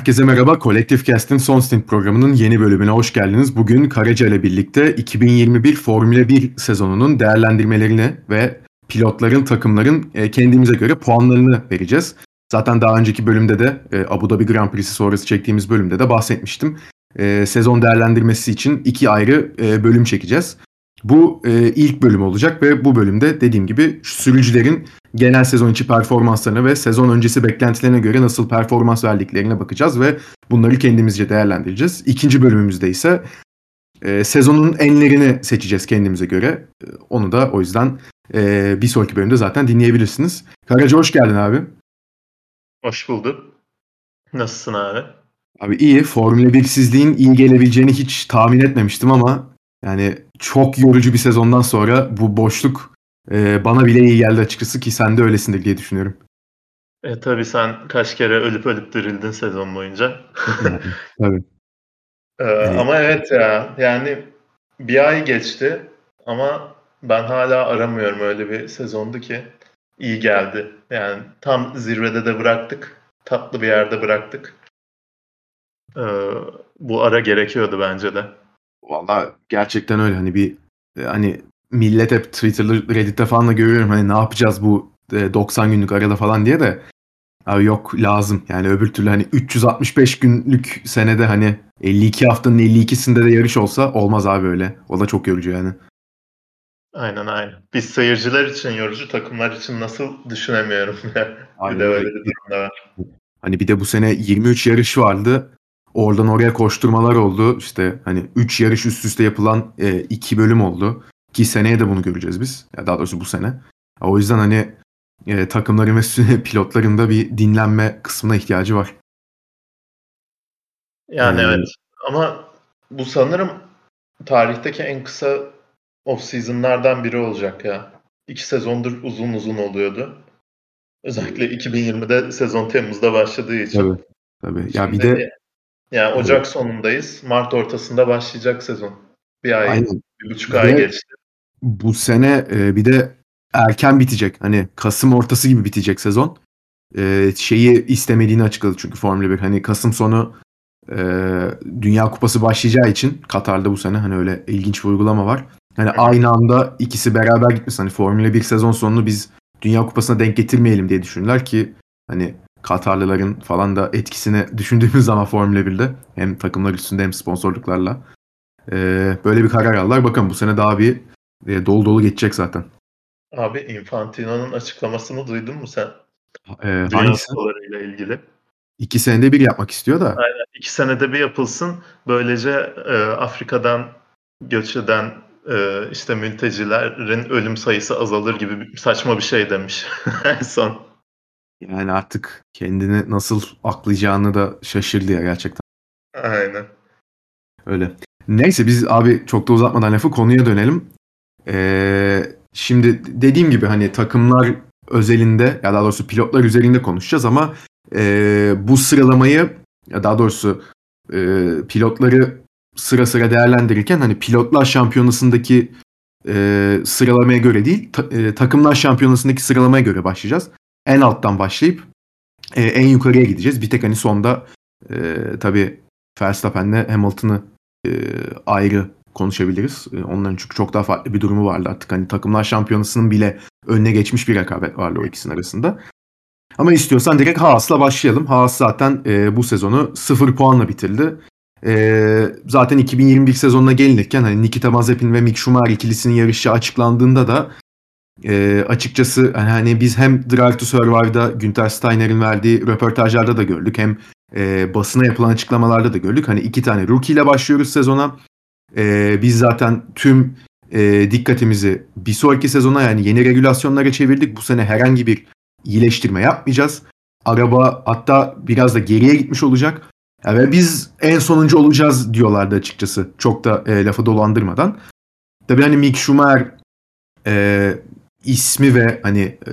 Herkese merhaba. Collective Cast'in Son Stint programının yeni bölümüne hoş geldiniz. Bugün Karaca ile birlikte 2021 Formula 1 sezonunun değerlendirmelerini ve pilotların, takımların e, kendimize göre puanlarını vereceğiz. Zaten daha önceki bölümde de e, Abu Dhabi Grand Prix'si sonrası çektiğimiz bölümde de bahsetmiştim. E, sezon değerlendirmesi için iki ayrı bölüm çekeceğiz. Bu ilk bölüm olacak ve bu bölümde dediğim gibi sürücülerin genel sezon içi performanslarına ve sezon öncesi beklentilerine göre nasıl performans verdiklerine bakacağız ve bunları kendimizce değerlendireceğiz. İkinci bölümümüzde ise e, sezonun enlerini seçeceğiz kendimize göre. E, onu da o yüzden e, bir sonraki bölümde zaten dinleyebilirsiniz. Karaca hoş geldin abi. Hoş bulduk. Nasılsın abi? Abi iyi. Formula 1'sizliğin iyi gelebileceğini hiç tahmin etmemiştim ama yani çok yorucu bir sezondan sonra bu boşluk e, bana bile iyi geldi açıkçası ki sen de öylesindir diye düşünüyorum. E tabii sen kaç kere ölüp ölüp dirildin sezon boyunca. tabii. Ee, yani... Ama evet ya yani bir ay geçti ama ben hala aramıyorum öyle bir sezondu ki iyi geldi. Yani tam zirvede de bıraktık. Tatlı bir yerde bıraktık. Ee, bu ara gerekiyordu bence de. Valla gerçekten öyle hani bir hani millet hep Twitter'da, Reddit'te falan da görüyorum hani ne yapacağız bu 90 e, günlük arada falan diye de abi yok lazım. Yani öbür türlü hani 365 günlük senede hani 52 haftanın 52'sinde de yarış olsa olmaz abi öyle. O da çok yorucu yani. Aynen aynen. Biz seyirciler için yorucu, takımlar için nasıl düşünemiyorum. bir de öyle bir durum da var. Hani bir de bu sene 23 yarış vardı. Oradan oraya koşturmalar oldu. İşte hani 3 yarış üst üste yapılan 2 e, bölüm oldu. Ki seneye de bunu göreceğiz biz. Ya daha doğrusu bu sene. O yüzden hani e, takımların ve pilotların da bir dinlenme kısmına ihtiyacı var. Yani ee, evet. Ama bu sanırım tarihteki en kısa off season'lardan biri olacak ya. İki sezondur uzun uzun oluyordu. Özellikle 2020'de sezon Temmuz'da başladığı için. Tabii. Tabii. Ya bir de yani Ocak evet. sonundayız. Mart ortasında başlayacak sezon. Bir ay, Aynen. bir buçuk ay geçti bu sene e, bir de erken bitecek. Hani Kasım ortası gibi bitecek sezon. E, şeyi istemediğini açıkladı çünkü Formula 1. Hani Kasım sonu e, Dünya Kupası başlayacağı için Katar'da bu sene hani öyle ilginç bir uygulama var. Hani aynı anda ikisi beraber gitmesin. Hani Formula 1 sezon sonunu biz Dünya Kupası'na denk getirmeyelim diye düşündüler ki hani Katarlıların falan da etkisini düşündüğümüz zaman Formula 1'de hem takımlar üstünde hem sponsorluklarla e, böyle bir karar aldılar. Bakın bu sene daha bir e, dolu dolu geçecek zaten. Abi Infantino'nun açıklamasını duydun mu sen? E, hangisi? ile ilgili. İki senede bir yapmak istiyor da. Aynen. İki senede bir yapılsın. Böylece e, Afrika'dan göç eden e, işte mültecilerin ölüm sayısı azalır gibi saçma bir şey demiş en son. Yani artık kendini nasıl aklayacağını da şaşırdı ya gerçekten. Aynen. Öyle. Neyse biz abi çok da uzatmadan lafı konuya dönelim. Ee, şimdi dediğim gibi hani takımlar özelinde ya daha doğrusu pilotlar üzerinde konuşacağız ama e, bu sıralamayı ya daha doğrusu e, pilotları sıra sıra değerlendirirken hani pilotlar şampiyonasındaki e, sıralamaya göre değil ta, e, takımlar şampiyonasındaki sıralamaya göre başlayacağız. En alttan başlayıp e, en yukarıya gideceğiz. Bir tek hani sonda e, tabii Verstappen'le Hamilton'ı e, ayrı konuşabiliriz. Ee, onların çünkü çok daha farklı bir durumu vardı artık. Hani takımlar şampiyonasının bile önüne geçmiş bir rekabet vardı o ikisinin arasında. Ama istiyorsan direkt Haas'la başlayalım. Haas zaten e, bu sezonu 0 puanla bitirdi. E, zaten 2021 sezonuna gelinirken hani Nikita Mazepin ve Mick Schumacher ikilisinin yarışı açıklandığında da e, açıkçası hani biz hem Drive to Survive'da Günther Steiner'in verdiği röportajlarda da gördük hem e, basına yapılan açıklamalarda da gördük. Hani iki tane rookie ile başlıyoruz sezona. E, biz zaten tüm e, dikkatimizi bir sonraki sezona yani yeni regülasyonlara çevirdik. Bu sene herhangi bir iyileştirme yapmayacağız. Araba hatta biraz da geriye gitmiş olacak. Yani ve biz en sonuncu olacağız diyorlardı açıkçası. Çok da e, lafı dolandırmadan. Tabii hani Mick Schumacher e, ismi ve hani e,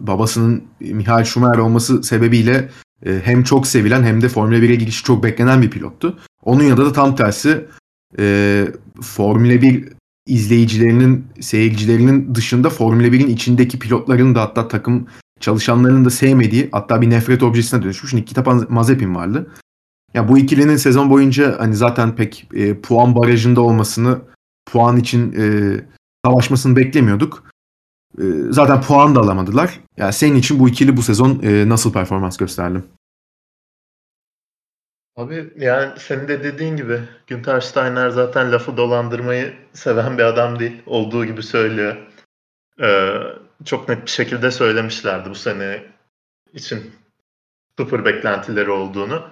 babasının Michael Schumacher olması sebebiyle e, hem çok sevilen hem de Formula 1'e girişi çok beklenen bir pilottu. Onun yanında da tam tersi e, Formula 1 izleyicilerinin, seyircilerinin dışında Formula 1'in içindeki pilotların da hatta takım çalışanlarının da sevmediği hatta bir nefret objesine dönüşmüş Nikita Mazepin vardı. Ya bu ikilinin sezon boyunca hani zaten pek e, puan barajında olmasını, puan için e, savaşmasını beklemiyorduk. E, zaten puan da alamadılar. Yani senin için bu ikili bu sezon e, nasıl performans gösterdi? Abi yani senin de dediğin gibi Günter Steiner zaten lafı dolandırmayı seven bir adam değil. Olduğu gibi söylüyor. Ee, çok net bir şekilde söylemişlerdi bu sene için sıfır beklentileri olduğunu.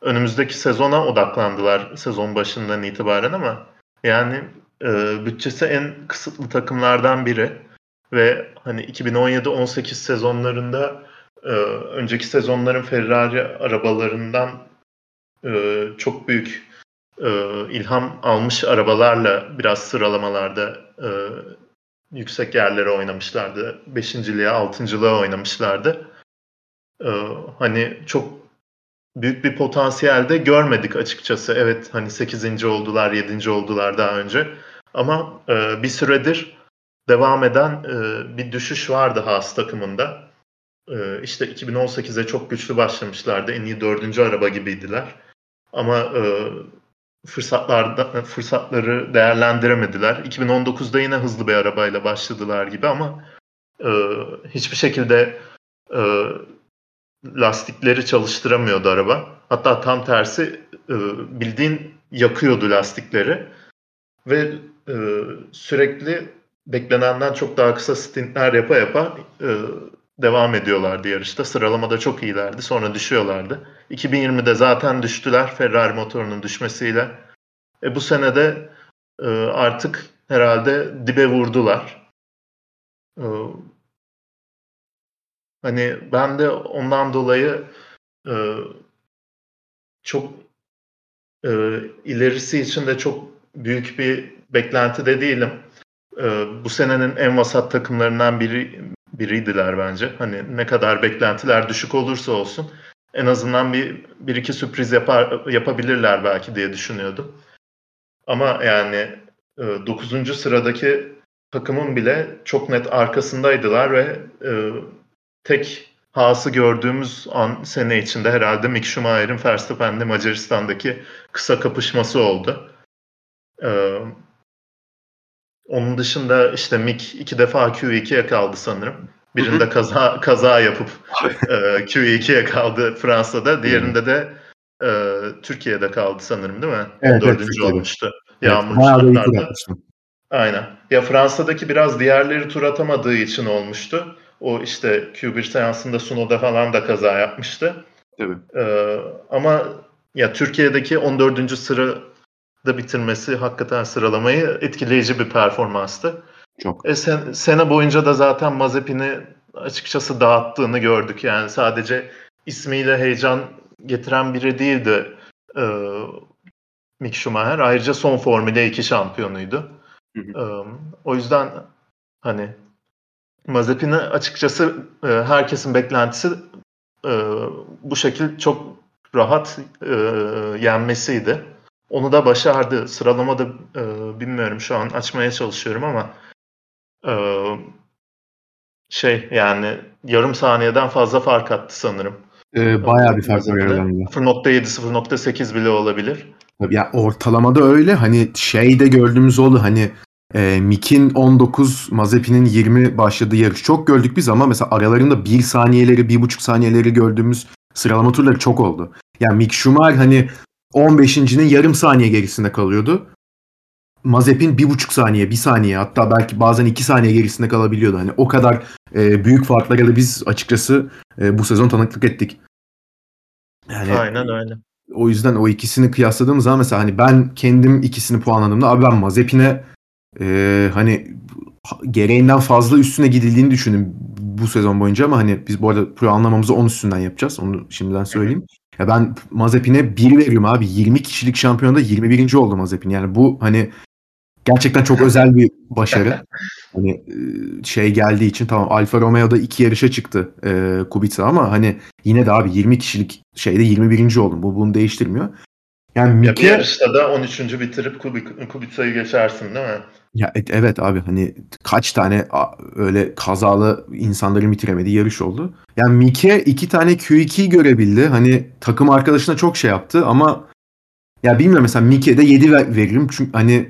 Önümüzdeki sezona odaklandılar sezon başından itibaren ama yani e, bütçesi en kısıtlı takımlardan biri ve hani 2017-18 sezonlarında e, önceki sezonların Ferrari arabalarından e, çok büyük e, ilham almış arabalarla biraz sıralamalarda e, yüksek yerlere oynamışlardı. Beşinciliğe, altıncılığa oynamışlardı. E, hani çok büyük bir potansiyel de görmedik açıkçası. Evet hani 8. oldular, 7. oldular daha önce. Ama e, bir süredir devam eden e, bir düşüş vardı Haas takımında. E, işte 2018'e çok güçlü başlamışlardı. En iyi dördüncü araba gibiydiler. Ama e, fırsatlarda fırsatları değerlendiremediler. 2019'da yine hızlı bir arabayla başladılar gibi ama e, hiçbir şekilde e, lastikleri çalıştıramıyordu araba. Hatta tam tersi e, bildiğin yakıyordu lastikleri ve e, sürekli beklenenden çok daha kısa stintler yapa yapa e, devam ediyorlardı yarışta. Sıralamada çok iyilerdi. Sonra düşüyorlardı. 2020'de zaten düştüler Ferrari motorunun düşmesiyle. E, bu sene de e, artık herhalde dibe vurdular. E, hani ben de ondan dolayı e, çok e, ilerisi için de çok büyük bir beklenti de değilim. E, bu senenin en vasat takımlarından biri biriydiler bence. Hani ne kadar beklentiler düşük olursa olsun en azından bir, bir iki sürpriz yapar, yapabilirler belki diye düşünüyordum. Ama yani e, 9. sıradaki takımın bile çok net arkasındaydılar ve e, tek hası gördüğümüz an sene içinde herhalde Mick Schumacher'in Verstappen'le Macaristan'daki kısa kapışması oldu. Ee, onun dışında işte Mick iki defa Q2'ye kaldı sanırım. Birinde kaza kaza yapıp e, Q2'ye kaldı Fransa'da. Diğerinde de e, Türkiye'de kaldı sanırım değil mi? Evet, Dördüncü evet, olmuştu. Yağmur şartlarda. Aynen. Ya Fransa'daki biraz diğerleri tur atamadığı için olmuştu. O işte Q1 seansında Sunoda falan da kaza yapmıştı. Tabii. Ee, ama ya Türkiye'deki 14. sırada bitirmesi hakikaten sıralamayı etkileyici bir performanstı. Çok. E sen, sene boyunca da zaten Mazepin'i açıkçası dağıttığını gördük. Yani sadece ismiyle heyecan getiren biri değildi e, Mick Schumacher. Ayrıca son Formula 2 şampiyonuydu. Hı hı. E, o yüzden hani Mazepin'i açıkçası e, herkesin beklentisi e, bu şekil çok rahat e, yenmesiydi. Onu da başardı. Sıralamada e, bilmiyorum şu an açmaya çalışıyorum ama e, şey yani yarım saniyeden fazla fark attı sanırım. Ee, bayağı bir fark var aralarında. 0.7 0.8 bile olabilir. Ya ortalamada öyle hani şeyde gördüğümüz oldu hani e, Mick'in 19, Mazepin'in 20 başladığı yarış çok gördük biz ama mesela aralarında 1 saniyeleri, 1,5 saniyeleri gördüğümüz sıralama turları çok oldu. Yani Mick Schumacher hani 15.'nin yarım saniye gerisinde kalıyordu. Mazepin 1,5 saniye, 1 saniye hatta belki bazen 2 saniye gerisinde kalabiliyordu. Hani o kadar e, büyük farklara da biz açıkçası e, bu sezon tanıklık ettik. Yani, Aynen öyle. O yüzden o ikisini kıyasladığımız zaman mesela hani ben kendim ikisini puanladığımda abi ben Mazepin'e e, hani gereğinden fazla üstüne gidildiğini düşündüm bu sezon boyunca ama hani biz bu arada puanlamamızı 10 üstünden yapacağız. Onu şimdiden söyleyeyim. Ya ben Mazepin'e 1 veriyorum abi. 20 kişilik şampiyonda 21. oldu Mazepin. Yani bu hani gerçekten çok özel bir başarı. Hani şey geldiği için tamam Alfa Romeo'da iki yarışa çıktı e, Kubica ama hani yine de abi 20 kişilik şeyde 21. oldum. Bu bunu değiştirmiyor. Yani Mike... Ya bir yarışta da 13. bitirip Kubica'yı geçersin değil mi? Ya evet abi hani kaç tane öyle kazalı insanların bitiremediği yarış oldu. Yani Mike iki tane Q2'yi görebildi. Hani takım arkadaşına çok şey yaptı ama ya bilmiyorum mesela Mike'de 7 ver, veririm. Çünkü hani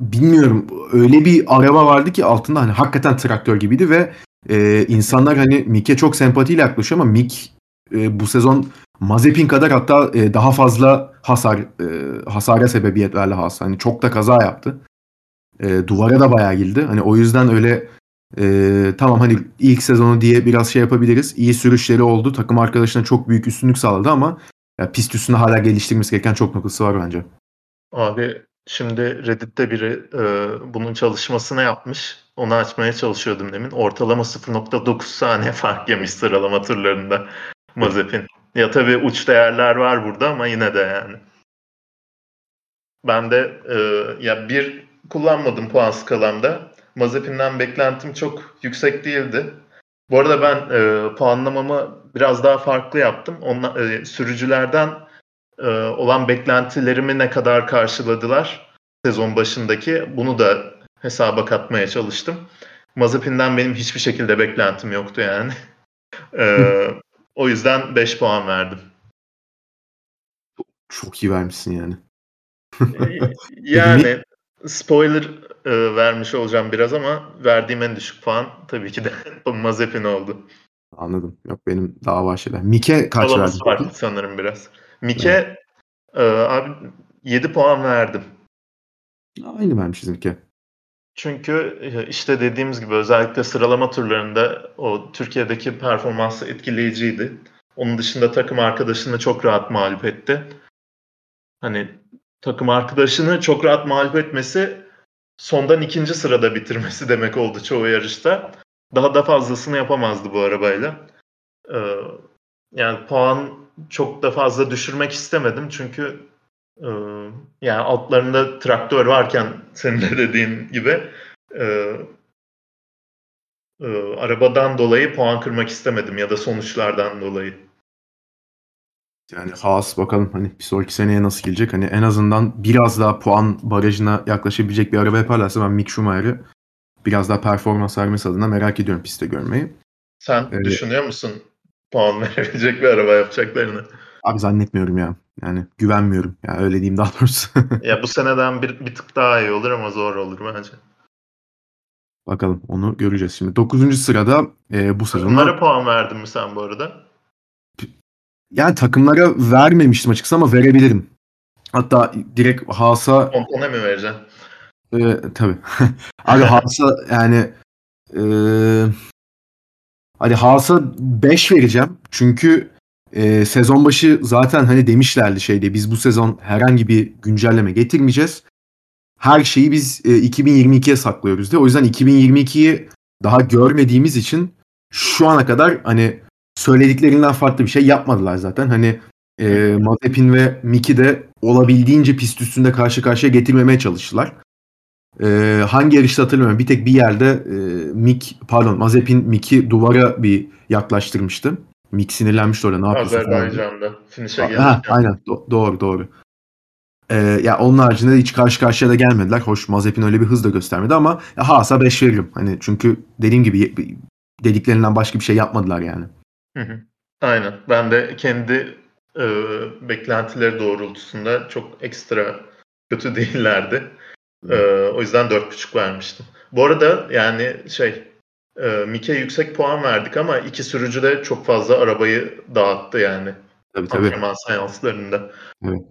bilmiyorum öyle bir araba vardı ki altında hani hakikaten traktör gibiydi ve e, insanlar hani Mike çok sempatiyle yaklaşıyor ama Mik e, bu sezon Mazepin kadar hatta e, daha fazla hasar e, hasara sebebiyet verdi Haas. Hani çok da kaza yaptı. E, duvara da bayağı girdi. Hani o yüzden öyle e, tamam hani ilk sezonu diye biraz şey yapabiliriz. İyi sürüşleri oldu. Takım arkadaşına çok büyük üstünlük sağladı ama ya pist üstünde hala geliştirmesi gereken çok noktası var bence. Abi şimdi Reddit'te biri e, bunun çalışmasını yapmış. Onu açmaya çalışıyordum demin. Ortalama 0.9 saniye fark yemiş sıralama turlarında Mazepin. Ya tabii uç değerler var burada ama yine de yani. Ben de e, ya bir kullanmadım puan skalamda. Mazepin'den beklentim çok yüksek değildi. Bu arada ben e, puanlamamı biraz daha farklı yaptım. Onla, e, sürücülerden e, olan beklentilerimi ne kadar karşıladılar sezon başındaki bunu da hesaba katmaya çalıştım. Mazepin'den benim hiçbir şekilde beklentim yoktu yani. e, o yüzden 5 puan verdim. Çok iyi vermişsin yani. E, yani spoiler e, vermiş olacağım biraz ama verdiğim en düşük puan tabii ki de Mazepin oldu. Anladım. Yok benim daha var şeyler. Mike kaç verdin? var sanırım biraz. Mike evet. e, abi 7 puan verdim. Aynı vermişiz Mike. Çünkü e, işte dediğimiz gibi özellikle sıralama turlarında o Türkiye'deki performansı etkileyiciydi. Onun dışında takım arkadaşını çok rahat mağlup etti. Hani takım arkadaşını çok rahat mağlup etmesi sondan ikinci sırada bitirmesi demek oldu çoğu yarışta. Daha da fazlasını yapamazdı bu arabayla. Ee, yani puan çok da fazla düşürmek istemedim çünkü e, yani altlarında traktör varken senin de dediğin gibi e, e, arabadan dolayı puan kırmak istemedim ya da sonuçlardan dolayı. Yani Haas bakalım hani bir sonraki seneye nasıl gelecek. Hani en azından biraz daha puan barajına yaklaşabilecek bir araba yaparlarsa ben Mick Schumacher'ı biraz daha performans vermesi adına merak ediyorum pistte görmeyi. Sen ee, düşünüyor musun puan verebilecek bir araba yapacaklarını? Abi zannetmiyorum ya. Yani güvenmiyorum. Ya yani öyle diyeyim daha doğrusu. ya bu seneden bir, bir tık daha iyi olur ama zor olur bence. Bakalım onu göreceğiz şimdi. 9. sırada e, bu sezon. Bunlara puan verdin mi sen bu arada? Yani takımlara vermemiştim açıkçası ama verebilirim. Hatta direkt Haas'a... Pompona mi vereceksin? E, tabii. Abi Haas'a yani e, hadi Haas'a 5 vereceğim. Çünkü e, sezon başı zaten hani demişlerdi şeyde biz bu sezon herhangi bir güncelleme getirmeyeceğiz. Her şeyi biz e, 2022'ye saklıyoruz diye. O yüzden 2022'yi daha görmediğimiz için şu ana kadar hani söylediklerinden farklı bir şey yapmadılar zaten. Hani e, Mazepin ve Miki de olabildiğince pist üstünde karşı karşıya getirmemeye çalıştılar. E, hangi yarışta hatırlamıyorum. Bir tek bir yerde e, Mik pardon Mazepin Miki duvara bir yaklaştırmıştı. Mik sinirlenmişti orada ne yapıyorsun Azerbaycan'da. Finish'e gelirken. aynen Do- doğru doğru. Ee, ya onun haricinde hiç karşı karşıya da gelmediler. Hoş Mazepin öyle bir hız da göstermedi ama ya Haas'a 5 veririm. Hani çünkü dediğim gibi dediklerinden başka bir şey yapmadılar yani. Hı hı. Aynen. Ben de kendi e, beklentileri doğrultusunda çok ekstra kötü değillerdi. E, o yüzden 4.5 vermiştim. Bu arada yani şey e, Mike yüksek puan verdik ama iki sürücü de çok fazla arabayı dağıttı yani. Tabii tabii. Antrenman seanslarında. Evet.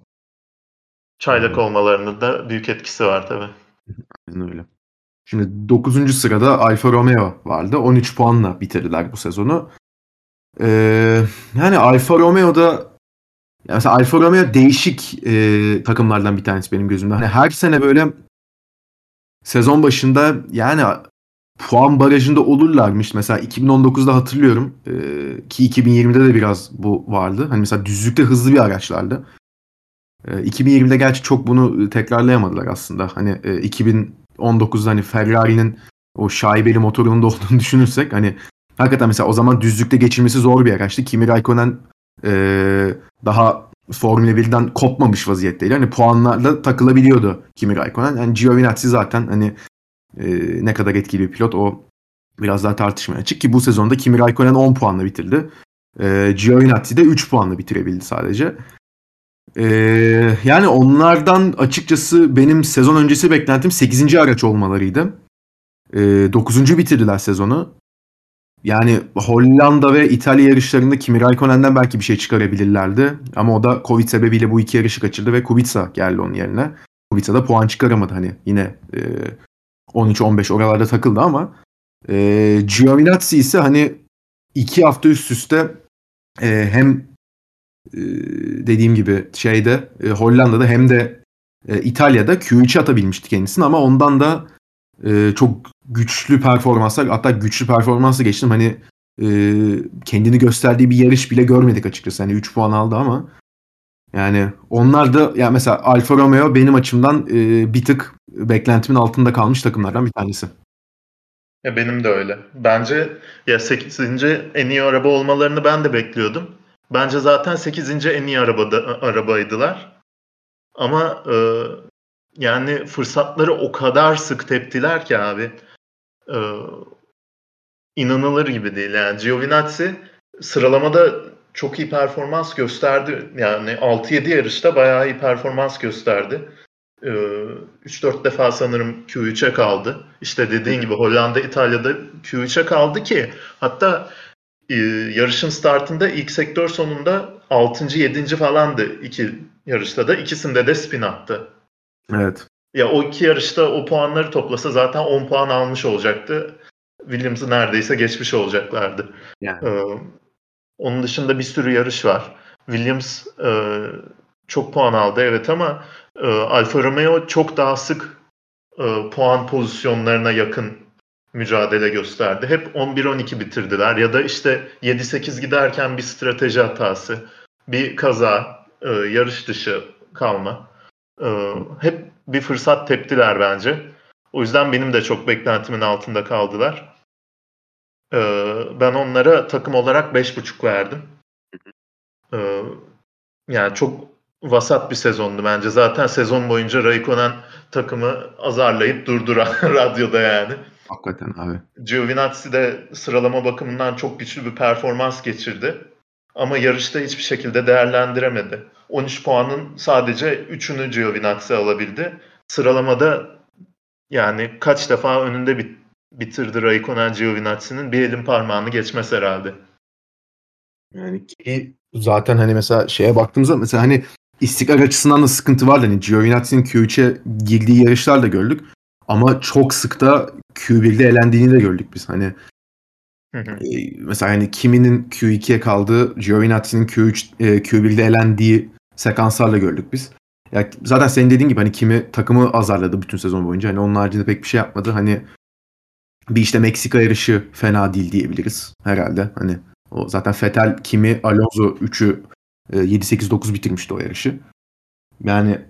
Çaylak olmalarının da büyük etkisi var tabii. Aynen öyle. Şimdi 9. sırada Alfa Romeo vardı. 13 puanla bitirdiler bu sezonu. Ee, yani Alfa Romeo'da yani mesela Alfa Romeo değişik e, takımlardan bir tanesi benim gözümde. Hani her sene böyle sezon başında yani puan barajında olurlarmış. Mesela 2019'da hatırlıyorum e, ki 2020'de de biraz bu vardı. Hani mesela düzlükte hızlı bir araçlardı. E, 2020'de gerçi çok bunu tekrarlayamadılar aslında. Hani e, 2019'da hani Ferrari'nin o şaibeli motorunun da olduğunu düşünürsek hani hakikaten mesela o zaman düzlükte geçirmesi zor bir araçtı. Kimi Raikkonen e, daha Formula 1'den kopmamış vaziyetteydi. Hani puanlarla takılabiliyordu Kimi Raikkonen. Yani Giovinazzi zaten hani e, ne kadar etkili bir pilot o biraz daha tartışmaya açık ki bu sezonda Kimi Raikkonen 10 puanla bitirdi. E, Giovinazzi de 3 puanla bitirebildi sadece. E, yani onlardan açıkçası benim sezon öncesi beklentim 8. araç olmalarıydı. E, 9. bitirdiler sezonu. Yani Hollanda ve İtalya yarışlarında Kimi Raikkonen'den belki bir şey çıkarabilirlerdi. Ama o da Covid sebebiyle bu iki yarışı kaçırdı ve Kubica geldi onun yerine. Kubica da puan çıkaramadı hani yine e, 13-15 oralarda takıldı ama e, Giovinazzi ise hani iki hafta üst üste e, hem e, dediğim gibi şeyde e, Hollanda'da hem de e, İtalya'da Q3 atabilmişti kendisini ama ondan da e, çok güçlü performanslar hatta güçlü performansı geçtim hani e, kendini gösterdiği bir yarış bile görmedik açıkçası. Hani 3 puan aldı ama yani onlar da ya yani mesela Alfa Romeo benim açımdan e, bir tık beklentimin altında kalmış takımlardan bir tanesi. Ya benim de öyle. Bence ya 8. en iyi araba olmalarını ben de bekliyordum. Bence zaten 8. en iyi arabada, arabaydılar. Ama e, yani fırsatları o kadar sık teptiler ki abi. E, inanılır gibi değil. Yani Giovinazzi sıralamada çok iyi performans gösterdi. Yani 6-7 yarışta bayağı iyi performans gösterdi. 3-4 ee, defa sanırım Q3'e kaldı. İşte dediğin gibi Hollanda, İtalya'da Q3'e kaldı ki hatta e, yarışın startında ilk sektör sonunda 6. 7. falandı iki yarışta da. ikisinde de spin attı. Evet. Ya o iki yarışta o puanları toplasa zaten 10 puan almış olacaktı. Williams'ı neredeyse geçmiş olacaklardı. Yani. Ee, onun dışında bir sürü yarış var. Williams e, çok puan aldı evet ama e, Alfa Romeo çok daha sık e, puan pozisyonlarına yakın mücadele gösterdi. Hep 11-12 bitirdiler ya da işte 7-8 giderken bir strateji hatası, bir kaza, e, yarış dışı kalma. E, hep bir fırsat teptiler bence. O yüzden benim de çok beklentimin altında kaldılar. E, ben onlara takım olarak 5.5 verdim. E, yani çok vasat bir sezondu bence. Zaten sezon boyunca Raikkonen takımı azarlayıp durduran radyoda yani. Hakikaten abi. Giovinazzi de sıralama bakımından çok güçlü bir performans geçirdi. Ama yarışta hiçbir şekilde değerlendiremedi. 13 puanın sadece 3'ünü Giovinazzi alabildi. Sıralamada yani kaç defa önünde bit bitirdi Raikkonen Giovinazzi'nin bir elin parmağını geçmez herhalde. Yani ki zaten hani mesela şeye baktığımızda mesela hani istikrar açısından da sıkıntı var. Hani Giovinazzi'nin Q3'e girdiği yarışlar da gördük. Ama çok sık da Q1'de elendiğini de gördük biz. Hani hı hı. Mesela hani kiminin Q2'ye kaldığı, Giovinazzi'nin Q3 e, Q1'de elendiği sekanslarla gördük biz. Ya zaten senin dediğin gibi hani kimi takımı azarladı bütün sezon boyunca. Hani onun haricinde pek bir şey yapmadı. Hani bir işte Meksika yarışı fena değil diyebiliriz herhalde. Hani o zaten Fetel, Kimi, Alonso 3'ü 7-8-9 e, bitirmişti o yarışı. Yani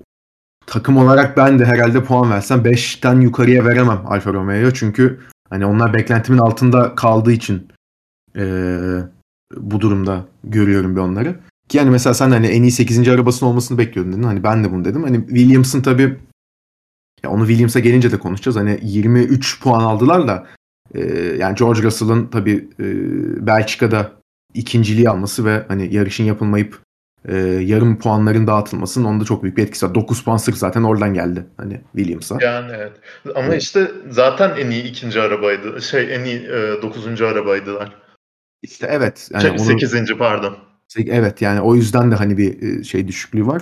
takım olarak ben de herhalde puan versem 5'ten yukarıya veremem Alfa Romeo'ya. Çünkü hani onlar beklentimin altında kaldığı için e, bu durumda görüyorum bir onları. Ki yani mesela sen hani en iyi 8. arabasının olmasını bekliyordun dedin. Hani ben de bunu dedim. Hani Williams'ın tabii ya onu Williams'a gelince de konuşacağız. Hani 23 puan aldılar da e, yani George Russell'ın tabii e, Belçika'da ikinciliği alması ve hani yarışın yapılmayıp e, yarım puanların dağıtılmasının onda çok büyük bir etkisi var. 9 puan sırf zaten oradan geldi hani Williams'a. Yani evet. Ama evet. işte zaten en iyi ikinci arabaydı. Şey en iyi e, dokuzuncu arabaydılar. İşte evet. Yani şey, sekizinci pardon. Evet yani o yüzden de hani bir e, şey düşüklüğü var.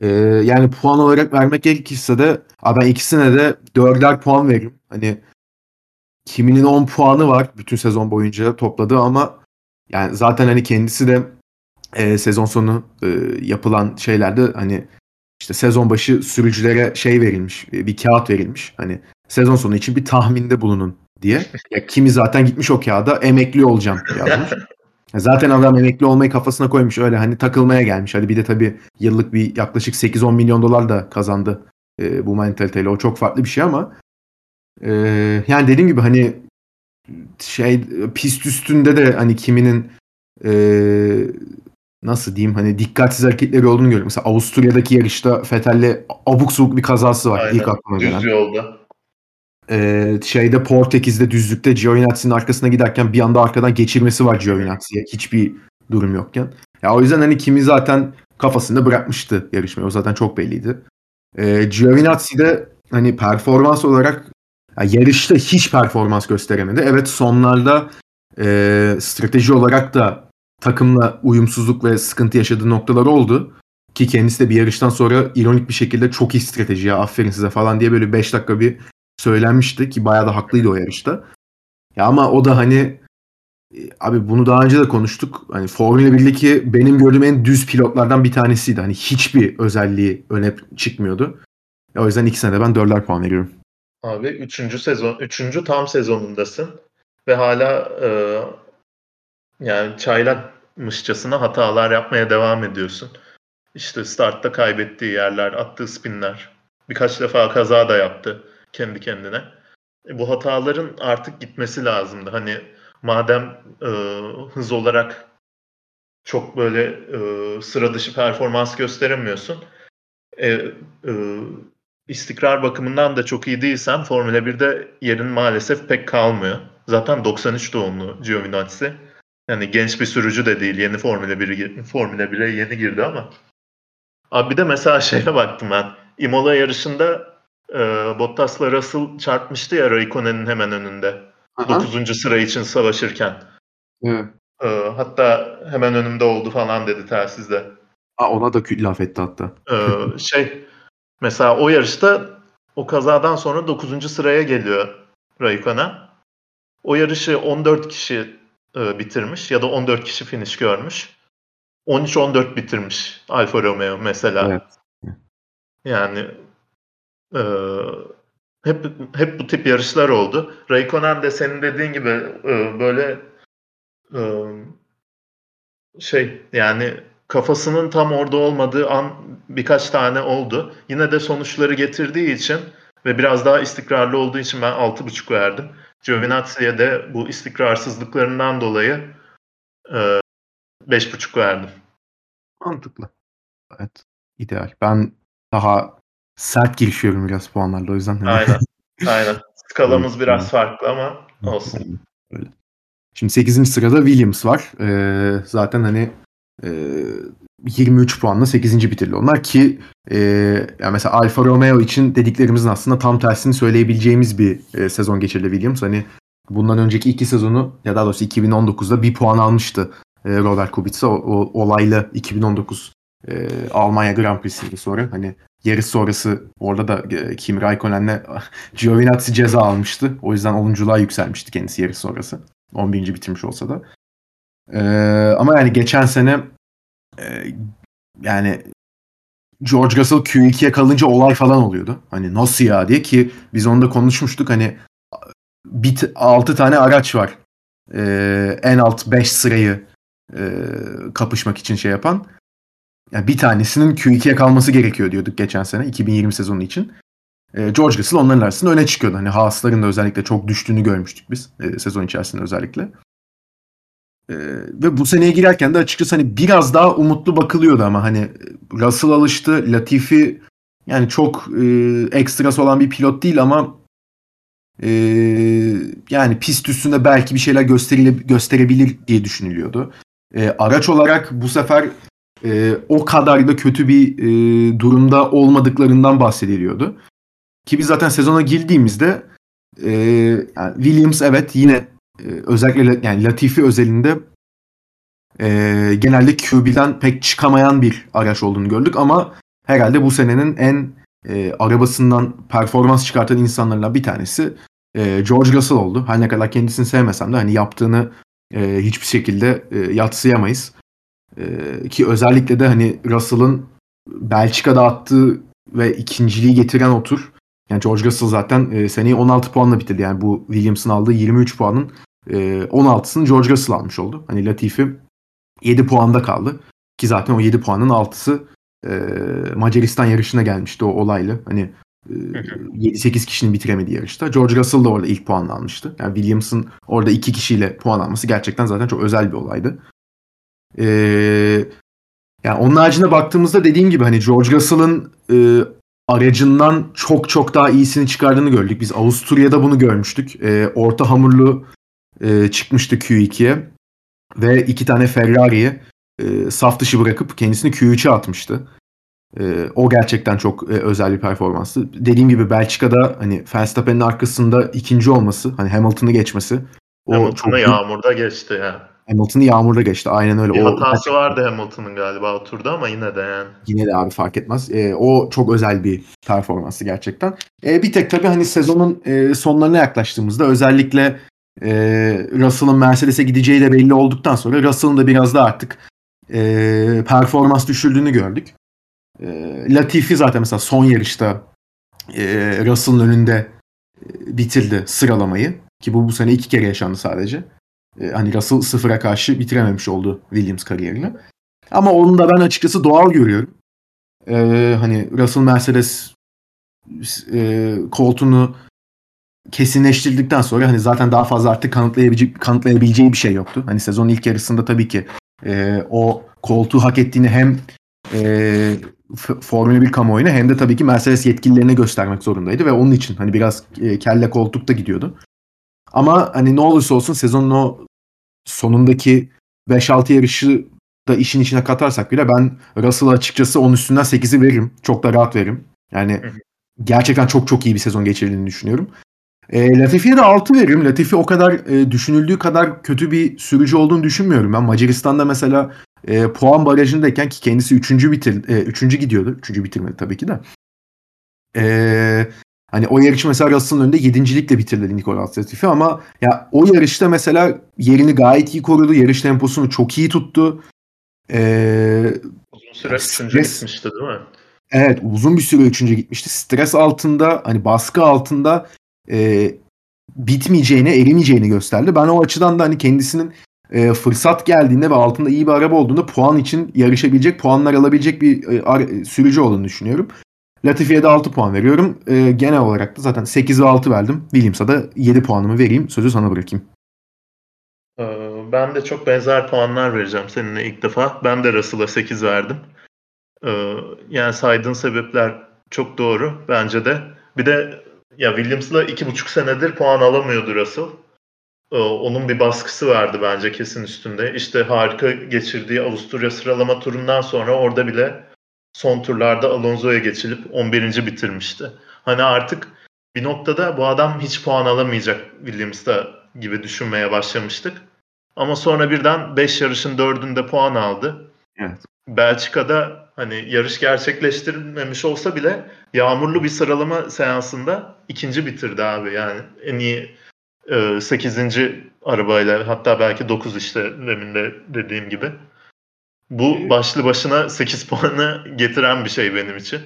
Ee, yani puan olarak vermek gerekirse de ben ikisine de dörder puan veririm. Hani kiminin 10 puanı var bütün sezon boyunca topladığı ama yani zaten hani kendisi de e, sezon sonu e, yapılan şeylerde hani işte sezon başı sürücülere şey verilmiş, e, bir kağıt verilmiş. Hani sezon sonu için bir tahminde bulunun diye. Ya kimi zaten gitmiş o kağıda emekli olacağım yazmış. Zaten adam emekli olmayı kafasına koymuş öyle hani takılmaya gelmiş. Hadi bir de tabii yıllık bir yaklaşık 8-10 milyon dolar da kazandı e, bu mentaliteyle. O çok farklı bir şey ama e, yani dediğim gibi hani şey pist üstünde de hani kiminin e, nasıl diyeyim hani dikkatsiz hareketleri olduğunu görüyorum. Mesela Avusturya'daki yarışta Vettel'le abuk subuk bir kazası var Aynen. ilk aklıma gelen. Düz yolda. Ee, şeyde Portekiz'de düzlükte Giovinazzi'nin arkasına giderken bir anda arkadan geçirmesi var Giovinazzi'ye. Hiçbir durum yokken. Ya o yüzden hani Kimi zaten kafasında bırakmıştı yarışmayı. O zaten çok belliydi. Ee, Giovinazzi de hani performans olarak ya yarışta hiç performans gösteremedi. Evet sonlarda e, strateji olarak da takımla uyumsuzluk ve sıkıntı yaşadığı noktalar oldu. Ki kendisi de bir yarıştan sonra ironik bir şekilde çok iyi strateji ya aferin size falan diye böyle 5 dakika bir söylenmişti ki bayağı da haklıydı o yarışta. Ya ama o da hani e, abi bunu daha önce de konuştuk. Hani Formula 1'deki benim gördüğüm en düz pilotlardan bir tanesiydi. Hani hiçbir özelliği öne çıkmıyordu. Ya o yüzden ikisine de ben dörder puan veriyorum. Abi üçüncü sezon, üçüncü tam sezonundasın ve hala e, yani çaylakmışçasına hatalar yapmaya devam ediyorsun. İşte startta kaybettiği yerler, attığı spinler, birkaç defa kaza da yaptı kendi kendine. E, bu hataların artık gitmesi lazımdı. Hani madem e, hız olarak çok böyle e, sıra dışı performans gösteremiyorsun, e, e, istikrar bakımından da çok iyi değilsen Formula 1'de yerin maalesef pek kalmıyor. Zaten 93 doğumlu Giovinazzi. Yani genç bir sürücü de değil. Yeni Formula 1'e Formula 1'e yeni girdi ama. Abi bir de mesela şeye baktım ben. Imola yarışında e, Bottas'la Russell çarpmıştı ya Raikkonen'in hemen önünde. Aha. 9. sıra için savaşırken. Evet. E, hatta hemen önümde oldu falan dedi telsizde. Aa, ona da laf etti hatta. E, şey mesela o yarışta o kazadan sonra 9. sıraya geliyor Raikkonen. O yarışı 14 kişi e, bitirmiş ya da 14 kişi finish görmüş. 13-14 bitirmiş Alfa Romeo mesela. Evet. Yani e, hep hep bu tip yarışlar oldu. Raikkonen de senin dediğin gibi e, böyle e, şey yani kafasının tam orada olmadığı an birkaç tane oldu. Yine de sonuçları getirdiği için ve biraz daha istikrarlı olduğu için ben 6.5 verdim. Giovinazzi'ye de bu istikrarsızlıklarından dolayı e, 5.5 verdim. Mantıklı. Evet. ideal. Ben daha sert girişiyorum biraz puanlarla o yüzden. Hani aynen. Aynen. Skalamız biraz farklı ama olsun. Öyle. Şimdi 8. sırada Williams var. Ee, zaten hani e, 23 puanla 8. bitirdi onlar ki e, yani mesela Alfa Romeo için dediklerimizin aslında tam tersini söyleyebileceğimiz bir e, sezon geçirdi Williams. Hani bundan önceki iki sezonu ya daha doğrusu 2019'da bir puan almıştı e, Robert Kubica o, o olaylı 2019 e, Almanya Grand Prix'si sonra hani yarış sonrası orada da e, Kimi Raikkonen'le Giovinazzi ceza almıştı. O yüzden 10'unculuğa yükselmişti kendisi yarış sonrası. 11. bitirmiş olsa da. E, ama yani geçen sene e, yani George Russell Q2'ye kalınca olay falan oluyordu. Hani nasıl ya diye ki biz onda konuşmuştuk hani bit 6 tane araç var. Ee, en alt 5 sırayı e, kapışmak için şey yapan. Yani bir tanesinin Q2'ye kalması gerekiyor diyorduk geçen sene 2020 sezonu için. E, George Russell onların arasında öne çıkıyordu. Hani Haas'ların da özellikle çok düştüğünü görmüştük biz e, sezon içerisinde özellikle. E, ve bu seneye girerken de açıkçası hani biraz daha umutlu bakılıyordu ama hani Russell alıştı. Latifi yani çok e, ekstrası olan bir pilot değil ama e, yani pist üstünde belki bir şeyler gösterebilir diye düşünülüyordu. E, araç olarak bu sefer e, o kadar da kötü bir e, durumda olmadıklarından bahsediliyordu. Ki biz zaten sezona girdiğimizde e, yani Williams evet yine e, özellikle yani Latifi özelinde e, genelde QB'den pek çıkamayan bir araç olduğunu gördük ama herhalde bu senenin en e, arabasından performans çıkartan insanlarla bir tanesi e, George Russell oldu. Her ne kadar kendisini sevmesem de hani yaptığını e, hiçbir şekilde e, yatsıyamayız. E, ki özellikle de hani Russell'ın Belçika'da attığı ve ikinciliği getiren o tur. Yani George Russell zaten e, seneyi 16 puanla bitirdi. Yani bu Williams'ın aldığı 23 puanın e, 16'sını George Russell almış oldu. Hani Latifi 7 puanda kaldı. Ki zaten o 7 puanın 6'sı e, Macaristan yarışına gelmişti o olaylı. Hani 7-8 kişinin bitiremediği yarışta. George Russell da orada ilk puanını almıştı. Yani Williams'ın orada iki kişiyle puan alması gerçekten zaten çok özel bir olaydı. Ee, Yani onun haricinde baktığımızda dediğim gibi hani George Russell'ın e, aracından çok çok daha iyisini çıkardığını gördük. Biz Avusturya'da bunu görmüştük. E, orta hamurlu e, çıkmıştı Q2'ye ve iki tane Ferrari'yi e, saf dışı bırakıp kendisini Q3'e atmıştı. E, o gerçekten çok e, özel bir performanstı. Dediğim gibi Belçika'da hani Verstappen'in arkasında ikinci olması, hani Hamilton'ı geçmesi. O Hamilton'ı çok... yağmurda geçti ya. Hamilton'ı yağmurda geçti. Aynen öyle. Bir o, hatası vardı Hamilton'ın galiba o turda ama yine de yani. Yine de abi fark etmez. E, o çok özel bir performansı gerçekten. E, bir tek tabii hani sezonun e, sonlarına yaklaştığımızda özellikle e, Russell'ın Mercedes'e gideceği de belli olduktan sonra Russell'ın da biraz da artık e, performans düşürdüğünü gördük. E, Latifi zaten mesela son yarışta e, Russell'ın önünde e, bitirdi sıralamayı. Ki bu bu sene iki kere yaşandı sadece. E, hani Russell sıfıra karşı bitirememiş oldu Williams kariyerini. Ama onu da ben açıkçası doğal görüyorum. E, hani Russell Mercedes e, koltuğunu kesinleştirdikten sonra hani zaten daha fazla artık kanıtlayabilecek kanıtlayabileceği bir şey yoktu. Hani sezonun ilk yarısında tabii ki e, o koltuğu hak ettiğini hem e, Formula 1 kamuoyuna hem de tabii ki Mercedes yetkililerine göstermek zorundaydı ve onun için hani biraz e, kelle koltukta gidiyordu. Ama hani ne olursa olsun sezonun o sonundaki 5-6 yarışı da işin içine katarsak bile ben Russell'a açıkçası 10 üstünden 8'i veririm. Çok da rahat veririm. Yani gerçekten çok çok iyi bir sezon geçirdiğini düşünüyorum. E, Latifi'ye de 6 veririm. Latifi o kadar e, düşünüldüğü kadar kötü bir sürücü olduğunu düşünmüyorum. Ben Macaristan'da mesela e, puan barajındayken ki kendisi 3. bitir e, 3. gidiyordu. 3. bitirmedi tabii ki de. E, hani o yarışı mesela Russell'ın önünde 7. bitirdi Nicolas Latifi ama ya o yarışta mesela yerini gayet iyi korudu. Yarış temposunu çok iyi tuttu. E, uzun süre 3. gitmişti değil mi? Evet uzun bir süre 3. gitmişti. Stres altında hani baskı altında e, bitmeyeceğini, erimeyeceğini gösterdi. Ben o açıdan da hani kendisinin e, fırsat geldiğinde ve altında iyi bir araba olduğunda puan için yarışabilecek, puanlar alabilecek bir e, ar- sürücü olduğunu düşünüyorum. Latifi'ye de 6 puan veriyorum. E, genel olarak da zaten 8 ve 6 verdim. Williams'a da 7 puanımı vereyim. Sözü sana bırakayım. Ee, ben de çok benzer puanlar vereceğim seninle ilk defa. Ben de Russell'a 8 verdim. Ee, yani saydığın sebepler çok doğru bence de. Bir de ya Williams'la iki buçuk senedir puan alamıyordu Russell. Ee, onun bir baskısı vardı bence kesin üstünde. İşte harika geçirdiği Avusturya sıralama turundan sonra orada bile son turlarda Alonso'ya geçilip 11. bitirmişti. Hani artık bir noktada bu adam hiç puan alamayacak Williams'ta gibi düşünmeye başlamıştık. Ama sonra birden 5 yarışın 4'ünde puan aldı. Evet. Belçika'da hani yarış gerçekleştirilmemiş olsa bile yağmurlu bir sıralama seansında ikinci bitirdi abi. Yani en iyi e, 8. arabayla hatta belki 9 işte demin de dediğim gibi. Bu başlı başına 8 puanı getiren bir şey benim için.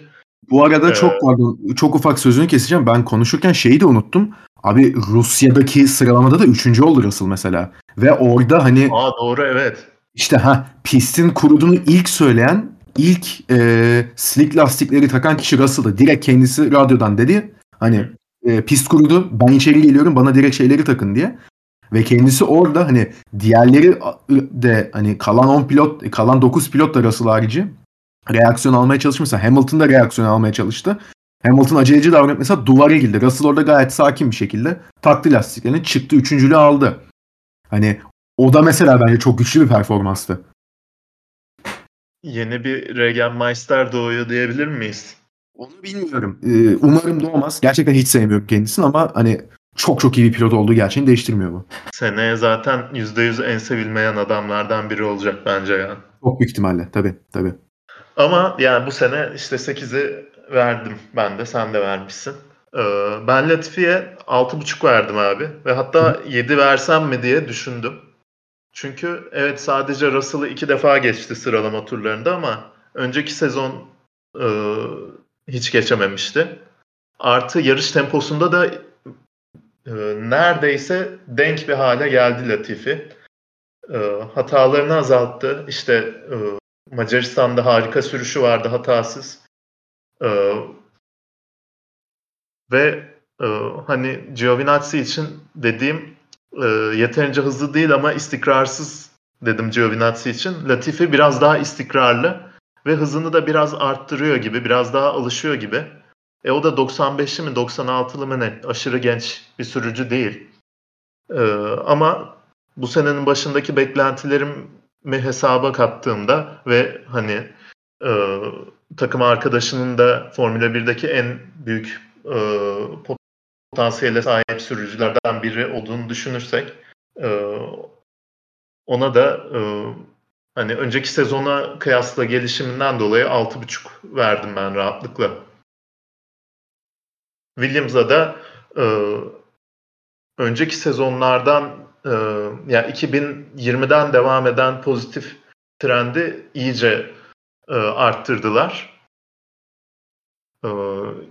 Bu arada ee, çok pardon çok ufak sözünü keseceğim. Ben konuşurken şeyi de unuttum. Abi Rusya'daki sıralamada da üçüncü oldu Russell mesela. Ve orada hani... Aa doğru evet. İşte ha pistin kuruduğunu ilk söyleyen ilk e, slick lastikleri takan kişi Russell'ı. Direkt kendisi radyodan dedi. Hani e, pist kurudu. Ben içeri geliyorum bana direkt şeyleri takın diye. Ve kendisi orada hani diğerleri de hani kalan 10 pilot, kalan 9 pilot da Russell harici reaksiyon almaya çalışmışsa Hamilton da reaksiyon almaya çalıştı. Hamilton aceleci davranıp mesela duvara girdi. Russell orada gayet sakin bir şekilde taktı lastiklerini çıktı. Üçüncülüğü aldı. Hani o da mesela bence çok güçlü bir performanstı. Yeni bir Regenmeister doğuyor diyebilir miyiz? Onu bilmiyorum. Ee, umarım doğmaz. Gerçekten hiç sevmiyorum kendisini ama hani çok çok iyi bir pilot olduğu gerçeğini değiştirmiyor bu. Seneye zaten %100 en sevilmeyen adamlardan biri olacak bence ya. Çok büyük ihtimalle tabii tabii. Ama yani bu sene işte 8'i verdim ben de sen de vermişsin. Ee, ben Latifi'ye 6.5 verdim abi ve hatta Hı. 7 versem mi diye düşündüm. Çünkü evet sadece Russell'ı iki defa geçti sıralama turlarında ama önceki sezon e, hiç geçememişti. Artı yarış temposunda da e, neredeyse denk bir hale geldi Latifi. E, hatalarını azalttı. İşte e, Macaristan'da harika sürüşü vardı hatasız. E, ve e, hani Giovinazzi için dediğim e, yeterince hızlı değil ama istikrarsız dedim Giovinazzi için. Latifi biraz daha istikrarlı ve hızını da biraz arttırıyor gibi, biraz daha alışıyor gibi. E o da 95'li mi 96'lı mı ne? Aşırı genç bir sürücü değil. Ee, ama bu senenin başındaki beklentilerimi hesaba kattığımda ve hani e, takım arkadaşının da Formula 1'deki en büyük e, potansiyele sahip sürücülerden biri olduğunu düşünürsek e, ona da e, hani önceki sezona kıyasla gelişiminden dolayı 6.5 verdim ben rahatlıkla. Williams'a da e, önceki sezonlardan e, yani 2020'den devam eden pozitif trendi iyice e, arttırdılar. E,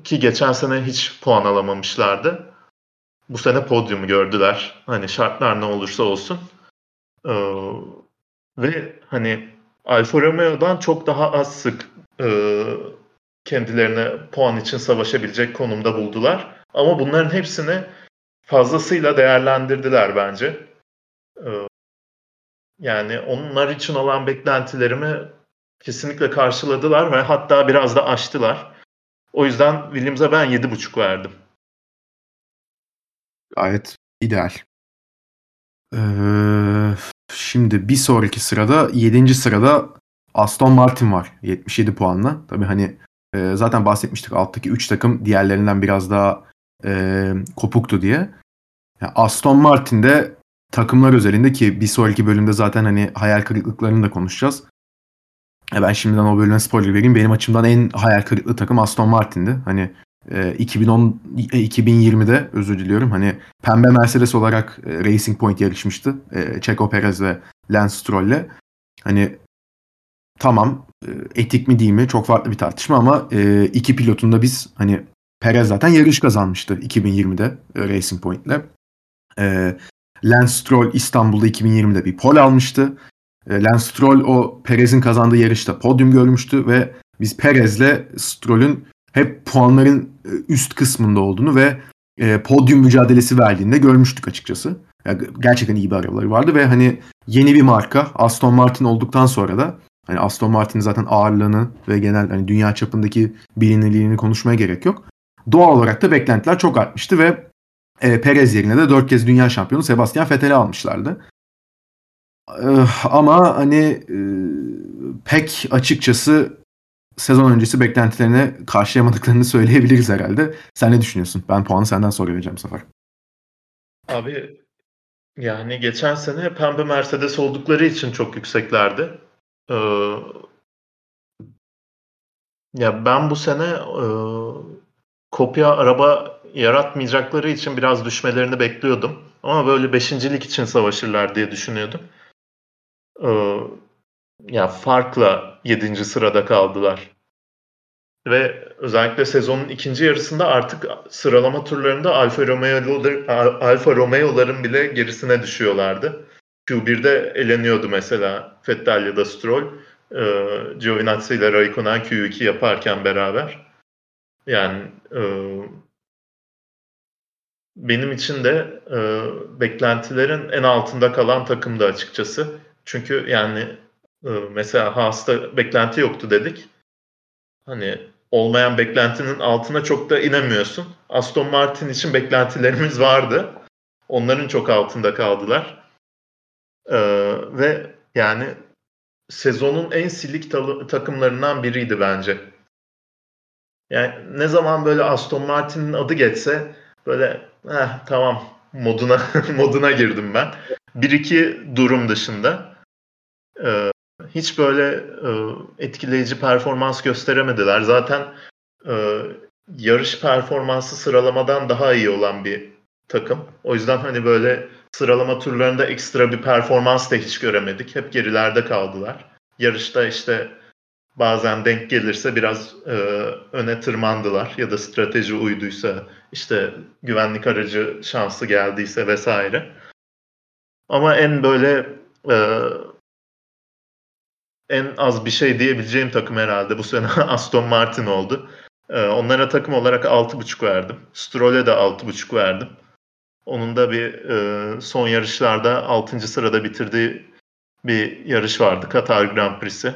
ki geçen sene hiç puan alamamışlardı. Bu sene podyumu gördüler. Hani şartlar ne olursa olsun. E, ve hani Alfa Romeo'dan çok daha az sık e, kendilerine puan için savaşabilecek konumda buldular. Ama bunların hepsini fazlasıyla değerlendirdiler bence. Ee, yani onlar için olan beklentilerimi kesinlikle karşıladılar ve hatta biraz da aştılar. O yüzden Williams'a ben 7.5 verdim. Gayet ideal. Ee, şimdi bir sonraki sırada 7. sırada Aston Martin var 77 puanla. Tabii hani e, zaten bahsetmiştik alttaki 3 takım diğerlerinden biraz daha e, kopuktu diye. Yani Aston Martin'de takımlar özelinde ki bir sonraki bölümde zaten hani hayal kırıklıklarını da konuşacağız. E ben şimdiden o bölüme spoiler vereyim. Benim açımdan en hayal kırıklığı takım Aston Martin'di. Hani e, 2010 e, 2020'de özür diliyorum. Hani pembe Mercedes olarak e, Racing Point yarışmıştı. E, Checo Perez ve Lance Stroll'le. Hani tamam e, etik mi değil mi çok farklı bir tartışma ama e, iki pilotun da biz hani Perez zaten yarış kazanmıştı 2020'de e, Racing Point'le. E, Lance Stroll İstanbul'da 2020'de bir pol almıştı. E, Lance Stroll o Perez'in kazandığı yarışta podyum görmüştü ve biz Perez'le Stroll'ün hep puanların e, üst kısmında olduğunu ve e, podyum mücadelesi verdiğini de görmüştük açıkçası. Yani gerçekten iyi bir arabaları vardı ve hani yeni bir marka Aston Martin olduktan sonra da hani Aston Martin'in zaten ağırlığını ve genel hani dünya çapındaki bilinirliğini konuşmaya gerek yok. Doğal olarak da beklentiler çok artmıştı ve e, Perez yerine de 4 kez dünya şampiyonu Sebastian Vettel'i almışlardı. E, ama hani e, pek açıkçası sezon öncesi beklentilerine karşılayamadıklarını söyleyebiliriz herhalde. Sen ne düşünüyorsun? Ben puanı senden sonra vereceğim sefer. Abi yani geçen sene pembe Mercedes oldukları için çok yükseklerdi. Ee, ya ben bu sene e, kopya araba yaratmayacakları için biraz düşmelerini bekliyordum. Ama böyle beşincilik için savaşırlar diye düşünüyordum. Ee, ya farkla yedinci sırada kaldılar. Ve özellikle sezonun ikinci yarısında artık sıralama turlarında Alfa Romeo'ların Alfa Romeo'ların bile gerisine düşüyorlardı. Q1'de eleniyordu mesela Vettel ya da Stroll. E, Giovinazzi ile Raikkonen Q2 yaparken beraber. Yani e, benim için de e, beklentilerin en altında kalan takımdı açıkçası. Çünkü yani e, mesela Haas'ta beklenti yoktu dedik. Hani olmayan beklentinin altına çok da inemiyorsun. Aston Martin için beklentilerimiz vardı. Onların çok altında kaldılar. E, ve yani sezonun en silik takımlarından biriydi bence. Yani ne zaman böyle Aston Martin'in adı geçse böyle Heh, tamam moduna moduna girdim ben. Bir iki durum dışında e, hiç böyle e, etkileyici performans gösteremediler. Zaten e, yarış performansı sıralamadan daha iyi olan bir takım. O yüzden hani böyle sıralama turlarında ekstra bir performans da hiç göremedik. Hep gerilerde kaldılar. Yarışta işte bazen denk gelirse biraz e, öne tırmandılar ya da strateji uyduysa işte güvenlik aracı şansı geldiyse vesaire. Ama en böyle e, en az bir şey diyebileceğim takım herhalde bu sene Aston Martin oldu. E, onlara takım olarak 6.5 verdim. Stroll'e de 6.5 verdim. Onun da bir e, son yarışlarda 6. sırada bitirdiği bir yarış vardı. Katar Grand Prix'si.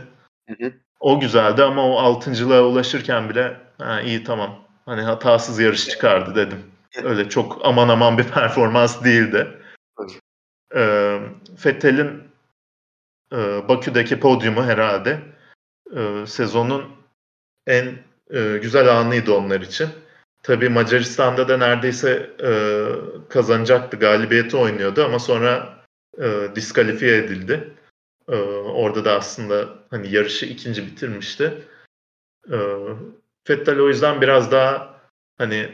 Hı hı. O güzeldi ama o altıncılığa ulaşırken bile ha, iyi tamam. Hani hatasız yarış çıkardı dedim. Öyle çok aman aman bir performans değildi. Ee, Fettel'in e, Bakü'deki podyumu herhalde e, sezonun en e, güzel anıydı onlar için. Tabii Macaristan'da da neredeyse e, kazanacaktı, galibiyeti oynuyordu ama sonra e, diskalifiye edildi. E, orada da aslında hani yarışı ikinci bitirmişti. E, Fettel o yüzden biraz daha hani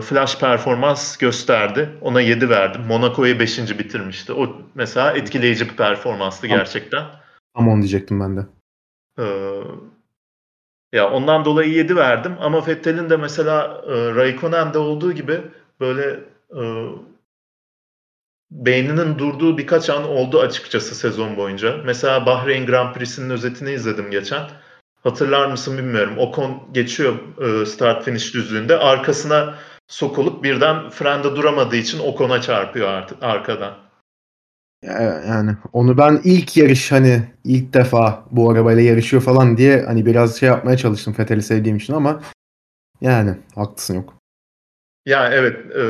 flash performans gösterdi. Ona 7 verdim. Monaco'yu 5. bitirmişti. O mesela etkileyici bir performanstı gerçekten. Tam onu diyecektim ben de. Ee, ya ondan dolayı 7 verdim ama Vettel'in de mesela e, Raikkonen'de olduğu gibi böyle e, beyninin durduğu birkaç an oldu açıkçası sezon boyunca. Mesela Bahreyn Grand Prix'sinin özetini izledim geçen. Hatırlar mısın bilmiyorum. Ocon geçiyor e, start finish düzlüğünde. Arkasına sokulup birden frende duramadığı için Ocon'a çarpıyor artık arkadan. Yani onu ben ilk yarış hani ilk defa bu arabayla yarışıyor falan diye hani biraz şey yapmaya çalıştım Fethel'i sevdiğim için ama yani haklısın yok. Ya evet e,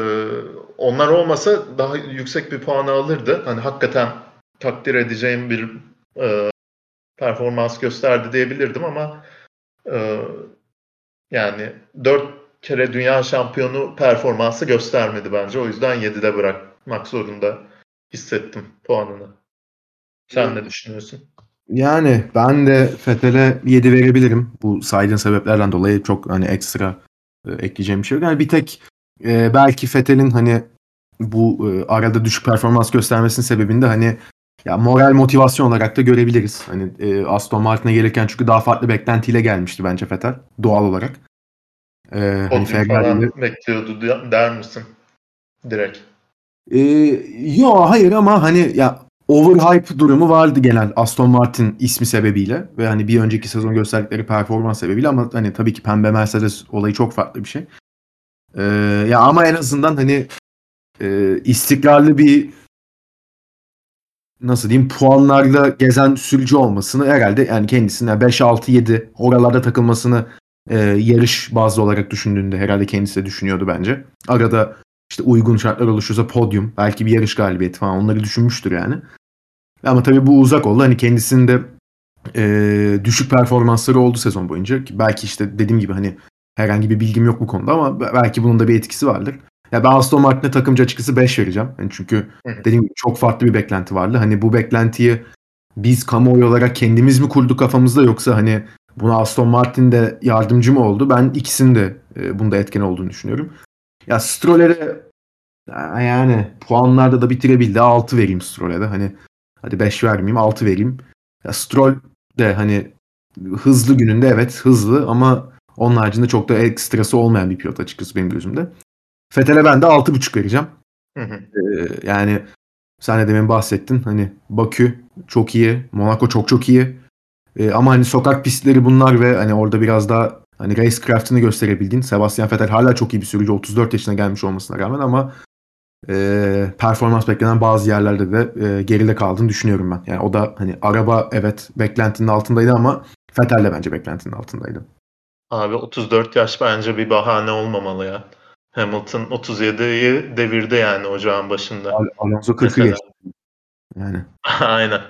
onlar olmasa daha yüksek bir puanı alırdı. Hani hakikaten takdir edeceğim bir e, performans gösterdi diyebilirdim ama e, yani dört kere dünya şampiyonu performansı göstermedi bence. O yüzden 7'de bırakmak zorunda hissettim puanını. Sen ne düşünüyorsun? Yani ben de Fethel'e 7 verebilirim. Bu saydığın sebeplerden dolayı çok hani ekstra e, ekleyeceğim bir şey yok. Yani bir tek e, belki Fethel'in hani bu e, arada düşük performans göstermesinin sebebinde hani ya moral motivasyon olarak da görebiliriz. Hani e, Aston Martin'e gelirken çünkü daha farklı beklentiyle gelmişti bence Vettel doğal olarak. E, hani Ferrari'yle bekliyordu der misin? Direkt. E, yo hayır ama hani ya overhype durumu vardı genel Aston Martin ismi sebebiyle ve hani bir önceki sezon gösterdikleri performans sebebiyle ama hani tabii ki pembe Mercedes olayı çok farklı bir şey. Ee, ya ama en azından hani e, istikrarlı bir nasıl diyeyim puanlarla gezen sürücü olmasını herhalde yani kendisine 5 6 7 oralarda takılmasını e, yarış bazlı olarak düşündüğünde herhalde kendisi de düşünüyordu bence. Arada işte uygun şartlar oluşursa podyum, belki bir yarış galibiyeti falan onları düşünmüştür yani. Ama tabii bu uzak oldu. Hani kendisinde e, düşük performansları oldu sezon boyunca. Belki işte dediğim gibi hani herhangi bir bilgim yok bu konuda ama belki bunun da bir etkisi vardır. Ya ben Aston Martin'e takımcı açıkçası 5 vereceğim. Yani çünkü dediğim gibi çok farklı bir beklenti vardı. Hani bu beklentiyi biz kamuoyu olarak kendimiz mi kurduk kafamızda yoksa hani buna Aston Martin de yardımcı mı oldu? Ben ikisinin de e, bunda etken olduğunu düşünüyorum. Ya Stroll'e yani puanlarda da bitirebildi. 6 vereyim Stroll'e de. Hani hadi 5 vermeyeyim 6 vereyim. Ya Stroll de hani hızlı gününde evet hızlı ama onun haricinde çok da ekstrası olmayan bir pilot açıkçası benim gözümde. Fethel'e ben de 6.5 vereceğim. Hı hı. Ee, yani sen de demin bahsettin. Hani Bakü çok iyi. Monaco çok çok iyi. Ee, ama hani sokak pistleri bunlar ve hani orada biraz daha hani racecraft'ını gösterebildiğin Sebastian Vettel hala çok iyi bir sürücü. 34 yaşına gelmiş olmasına rağmen ama e, performans beklenen bazı yerlerde de e, geride kaldığını düşünüyorum ben. Yani o da hani araba evet beklentinin altındaydı ama Vettel de bence beklentinin altındaydı. Abi 34 yaş bence bir bahane olmamalı ya. Hamilton 37'yi devirdi yani ocağın başında. Al Alonso 40'ı geçti. Yani. Aynen.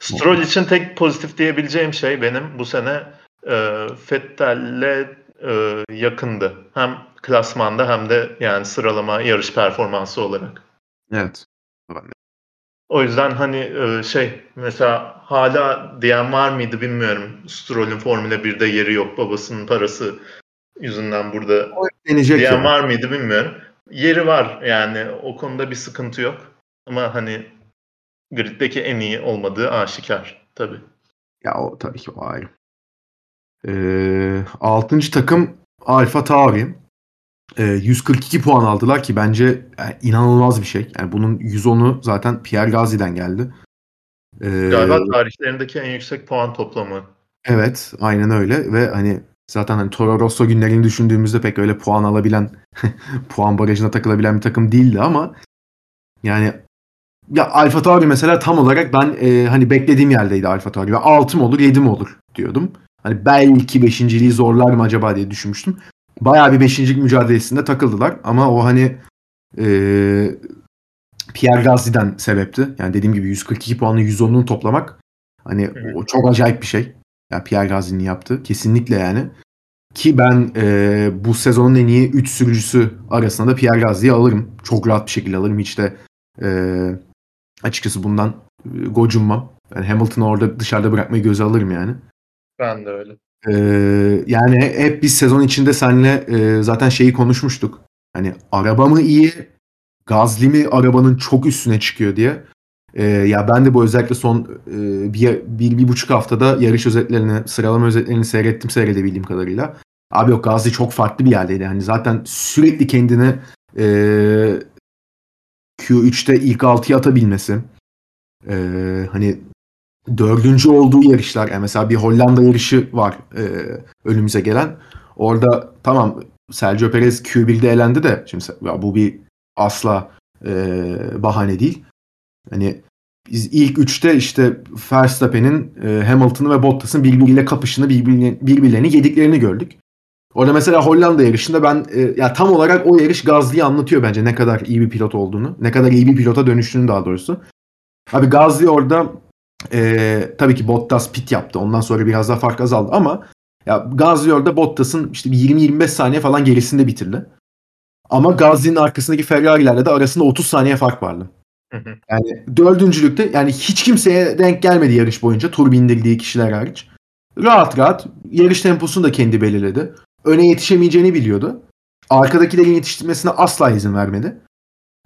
Stroll için tek pozitif diyebileceğim şey benim bu sene e, Vettel'le e, yakındı. Hem klasmanda hem de yani sıralama yarış performansı olarak. Evet. O yüzden hani e, şey mesela hala diyen var mıydı bilmiyorum. Stroll'ün Formula 1'de yeri yok babasının parası yüzünden burada diyen yani. var mıydı bilmiyorum. Yeri var yani o konuda bir sıkıntı yok. Ama hani griddeki en iyi olmadığı aşikar tabii. Ya o tabii ki o ayrı. Ee, altıncı takım Alfa Tauri. Ee, 142 puan aldılar ki bence yani inanılmaz bir şey. Yani bunun 110'u zaten Pierre Gasly'den geldi. Ee, Galiba tarihlerindeki en yüksek puan toplamı. Evet, aynen öyle ve hani zaten hani Toro Rosso günlerini düşündüğümüzde pek öyle puan alabilen, puan barajına takılabilen bir takım değildi ama yani ya Alfa Tauri mesela tam olarak ben e, hani beklediğim yerdeydi Alfa Tauri. Ve 6 mı olur 7 mi olur diyordum. Hani belki 5.liği zorlar mı acaba diye düşünmüştüm. Bayağı bir 5. mücadelesinde takıldılar ama o hani e, Pierre Gasly'den sebepti. Yani dediğim gibi 142 puanlı 110'unu toplamak hani o çok acayip bir şey. Yani Pierre Gasly'nin yaptığı kesinlikle yani. Ki ben e, bu sezonun en iyi 3 sürücüsü arasında da Pierre Gasly'yi alırım. Çok rahat bir şekilde alırım. Hiç de e, açıkçası bundan e, gocunmam. Yani Hamilton'ı orada dışarıda bırakmayı göze alırım yani. Ben de öyle. Ee, yani hep biz sezon içinde seninle e, zaten şeyi konuşmuştuk. Hani araba mı iyi, Gazli mi arabanın çok üstüne çıkıyor diye. Ee, ya ben de bu özellikle son e, bir, bir, bir buçuk haftada yarış özetlerini, sıralama özetlerini seyrettim seyredebildiğim kadarıyla. Abi yok Gazli çok farklı bir yerdeydi. Hani zaten sürekli kendini e, Q3'te ilk 6'ya atabilmesi. E, hani dördüncü olduğu yarışlar. Yani mesela bir Hollanda yarışı var e, önümüze gelen. Orada tamam Sergio Perez Q1'de elendi de şimdi ya bu bir asla e, bahane değil. Hani biz ilk üçte işte Verstappen'in, e, Hamilton'ı ve Bottas'ın birbiriyle kapışını, birbirlerini, birbirlerini yediklerini gördük. Orada mesela Hollanda yarışında ben e, ya tam olarak o yarış Gazli'yi anlatıyor bence ne kadar iyi bir pilot olduğunu, ne kadar iyi bir pilota dönüştüğünü daha doğrusu. Abi Gazli orada e, tabii ki Bottas pit yaptı. Ondan sonra biraz daha fark azaldı ama ya Gazli orada Bottas'ın işte 20-25 saniye falan gerisinde bitirdi. Ama Gazli'nin arkasındaki Ferrari'lerle de arasında 30 saniye fark vardı. Yani dördüncülükte yani hiç kimseye denk gelmedi yarış boyunca tur bindirdiği kişiler hariç. Rahat rahat yarış temposunu da kendi belirledi. Öne yetişemeyeceğini biliyordu. Arkadakilerin yetiştirmesine asla izin vermedi.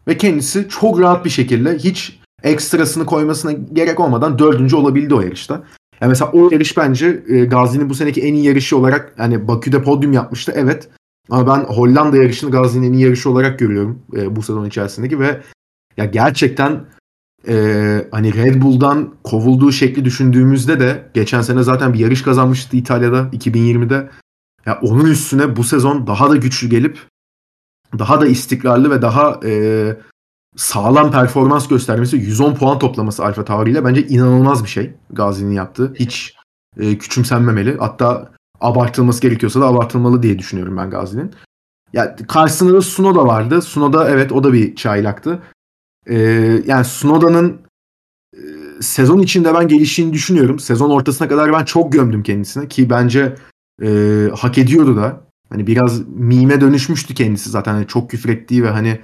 Ve kendisi çok rahat bir şekilde hiç ekstrasını koymasına gerek olmadan dördüncü olabildi o yarışta. Yani mesela o yarış bence e, Gazi'nin bu seneki en iyi yarışı olarak hani Bakü'de podyum yapmıştı evet. Ama ben Hollanda yarışını Gazi'nin en iyi yarışı olarak görüyorum e, bu sezon içerisindeki ve ya gerçekten e, hani Red Bull'dan kovulduğu şekli düşündüğümüzde de geçen sene zaten bir yarış kazanmıştı İtalya'da 2020'de. Ya onun üstüne bu sezon daha da güçlü gelip daha da istikrarlı ve daha e, sağlam performans göstermesi 110 puan toplaması Alfa Tauri ile bence inanılmaz bir şey Gazi'nin yaptığı. Hiç e, küçümsenmemeli. Hatta abartılması gerekiyorsa da abartılmalı diye düşünüyorum ben Gazi'nin. Ya karşısında da Sunoda vardı. Sunoda evet o da bir çaylaktı. Ee, yani Sunoda'nın e, sezon içinde ben geliştiğini düşünüyorum. Sezon ortasına kadar ben çok gömdüm kendisine ki bence e, hak ediyordu da. Hani biraz mime dönüşmüştü kendisi zaten. Hani çok küfür ettiği ve hani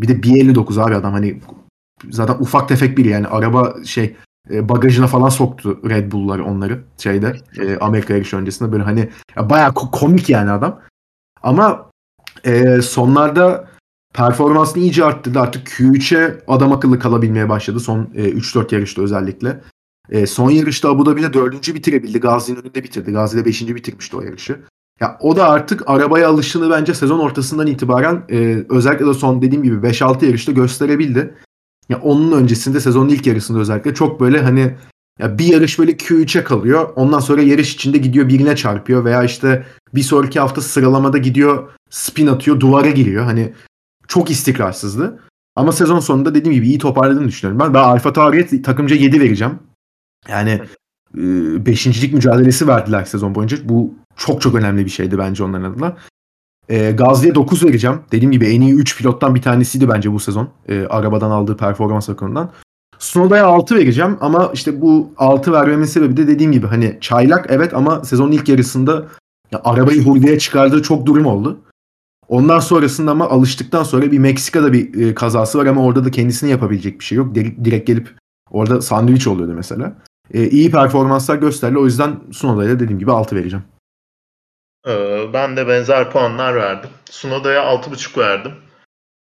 bir de 1.59 abi adam hani zaten ufak tefek biri yani araba şey e, bagajına falan soktu Red Bull'lar onları şeyde e, Amerika yarışı öncesinde böyle hani ya bayağı komik yani adam. Ama e, sonlarda performansını iyice arttırdı. Artık Q3'e adam akıllı kalabilmeye başladı son e, 3-4 yarışta özellikle. E, son yarışta Abu Dhabi'de 4. bitirebildi. Gazi'nin önünde bitirdi. Gazi'de 5. bitirmişti o yarışı. Ya o da artık arabaya alışını bence sezon ortasından itibaren e, özellikle de son dediğim gibi 5-6 yarışta gösterebildi. Ya onun öncesinde sezonun ilk yarısında özellikle çok böyle hani ya bir yarış böyle Q3'e kalıyor. Ondan sonra yarış içinde gidiyor birine çarpıyor veya işte bir sonraki hafta sıralamada gidiyor spin atıyor duvara giriyor. Hani çok istikrarsızdı. Ama sezon sonunda dediğim gibi iyi toparladığını düşünüyorum. Ben, ben Alfa Tauri'ye takımca 7 vereceğim. Yani beşincilik mücadelesi verdiler sezon boyunca. Bu çok çok önemli bir şeydi bence onların adına. E, Gazli'ye 9 vereceğim. Dediğim gibi en iyi 3 pilottan bir tanesiydi bence bu sezon. E, arabadan aldığı performans bakımından. Sunoda'ya 6 vereceğim ama işte bu 6 vermemin sebebi de dediğim gibi hani çaylak evet ama sezonun ilk yarısında ya, arabayı hurdaya çıkardığı çok durum oldu. Ondan sonrasında ama alıştıktan sonra bir Meksika'da bir e, kazası var ama orada da kendisini yapabilecek bir şey yok. Direkt, direkt gelip orada sandviç oluyordu mesela. E, iyi performanslar gösterdi. O yüzden Sunoda'ya dediğim gibi 6 vereceğim. Ee, ben de benzer puanlar verdim. Sunoda'ya 6.5 verdim.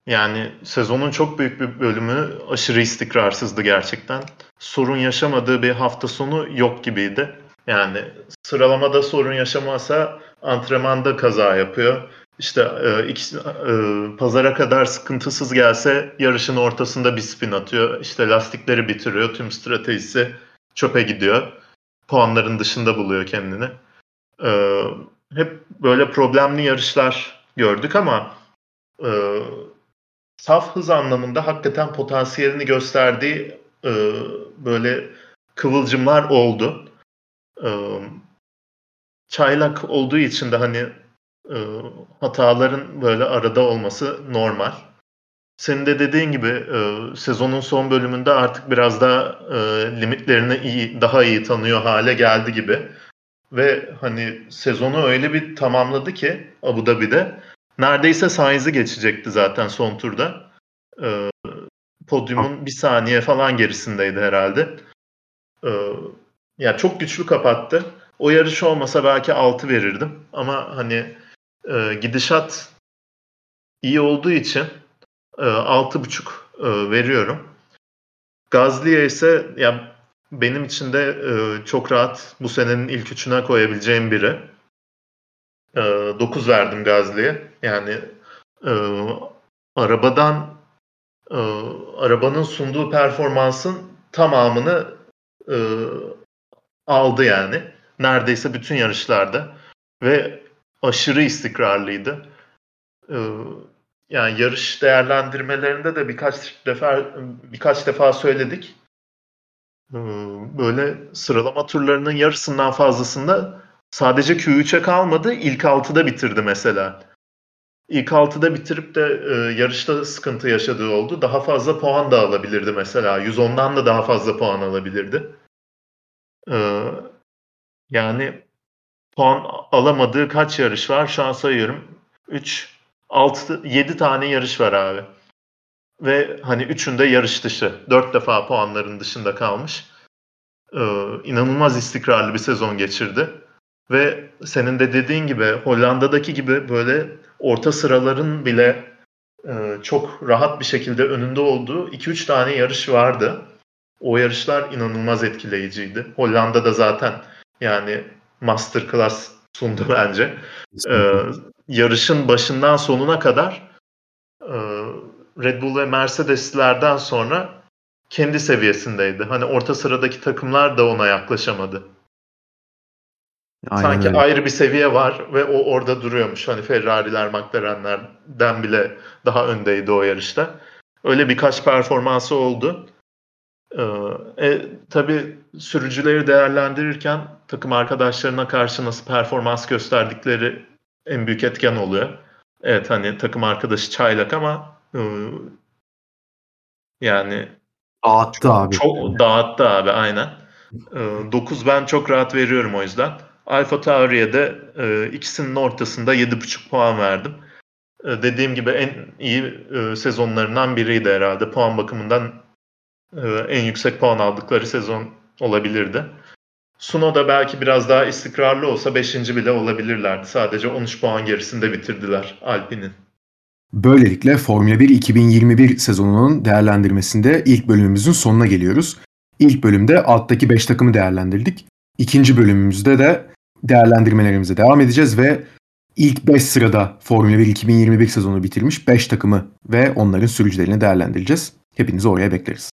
Yani sezonun çok büyük bir bölümü aşırı istikrarsızdı gerçekten. Sorun yaşamadığı bir hafta sonu yok gibiydi. Yani sıralamada sorun yaşamasa antrenmanda kaza yapıyor. İşte e, iki, e, pazara kadar sıkıntısız gelse yarışın ortasında bir spin atıyor. İşte lastikleri bitiriyor. Tüm stratejisi çöpe gidiyor. Puanların dışında buluyor kendini. E, hep böyle problemli yarışlar gördük ama e, saf hız anlamında hakikaten potansiyelini gösterdiği e, böyle kıvılcımlar oldu. E, çaylak olduğu için de hani e, hataların böyle arada olması normal. Senin de dediğin gibi e, sezonun son bölümünde artık biraz daha e, limitlerini iyi, daha iyi tanıyor hale geldi gibi. Ve hani sezonu öyle bir tamamladı ki Abu Dhabi'de neredeyse Sainz'i geçecekti zaten son turda. E, podyumun bir saniye falan gerisindeydi herhalde. E, yani çok güçlü kapattı. O yarış olmasa belki 6 verirdim. Ama hani e, gidişat iyi olduğu için 6.5 e, veriyorum. Gazli'ye ise ya benim için de e, çok rahat bu senenin ilk üçüne koyabileceğim biri. E, 9 verdim Gazli'ye. Yani e, arabadan e, arabanın sunduğu performansın tamamını e, aldı yani. Neredeyse bütün yarışlarda ve aşırı istikrarlıydı. Yani yarış değerlendirmelerinde de birkaç defa birkaç defa söyledik. Ee, böyle sıralama turlarının yarısından fazlasında sadece Q3'e kalmadı. ilk 6'da bitirdi mesela. İlk 6'da bitirip de e, yarışta sıkıntı yaşadığı oldu. Daha fazla puan da alabilirdi mesela. 110'dan da daha fazla puan alabilirdi. Ee, yani puan alamadığı kaç yarış var? Şu an sayıyorum. 3, 6, 7 tane yarış var abi. Ve hani üçünde yarış dışı. 4 defa puanların dışında kalmış. Ee, inanılmaz istikrarlı bir sezon geçirdi. Ve senin de dediğin gibi Hollanda'daki gibi böyle orta sıraların bile e, çok rahat bir şekilde önünde olduğu 2-3 tane yarış vardı. O yarışlar inanılmaz etkileyiciydi. Hollanda'da zaten yani masterclass sundu bence. Ee, yarışın başından sonuna kadar e, Red Bull ve Mercedes'lerden sonra kendi seviyesindeydi. Hani orta sıradaki takımlar da ona yaklaşamadı. Aynen Sanki öyle. ayrı bir seviye var ve o orada duruyormuş. Hani Ferrari'ler, McLaren'lerden bile daha öndeydi o yarışta. Öyle birkaç performansı oldu. Ee, e, tabii sürücüleri değerlendirirken takım arkadaşlarına karşı nasıl performans gösterdikleri en büyük etken oluyor. Evet hani takım arkadaşı çaylak ama e, yani dağıttı çok, abi. Çok dağıttı abi aynen. E, 9 ben çok rahat veriyorum o yüzden. Alfa Tauri'ye de e, ikisinin ortasında 7.5 puan verdim. E, dediğim gibi en iyi e, sezonlarından biriydi herhalde. Puan bakımından en yüksek puan aldıkları sezon olabilirdi. Suno da belki biraz daha istikrarlı olsa 5. bile olabilirlerdi. Sadece 13 puan gerisinde bitirdiler Alpine'in. Böylelikle Formula 1 2021 sezonunun değerlendirmesinde ilk bölümümüzün sonuna geliyoruz. İlk bölümde alttaki 5 takımı değerlendirdik. İkinci bölümümüzde de değerlendirmelerimize devam edeceğiz ve ilk 5 sırada Formula 1 2021 sezonu bitirmiş 5 takımı ve onların sürücülerini değerlendireceğiz. Hepinizi oraya bekleriz.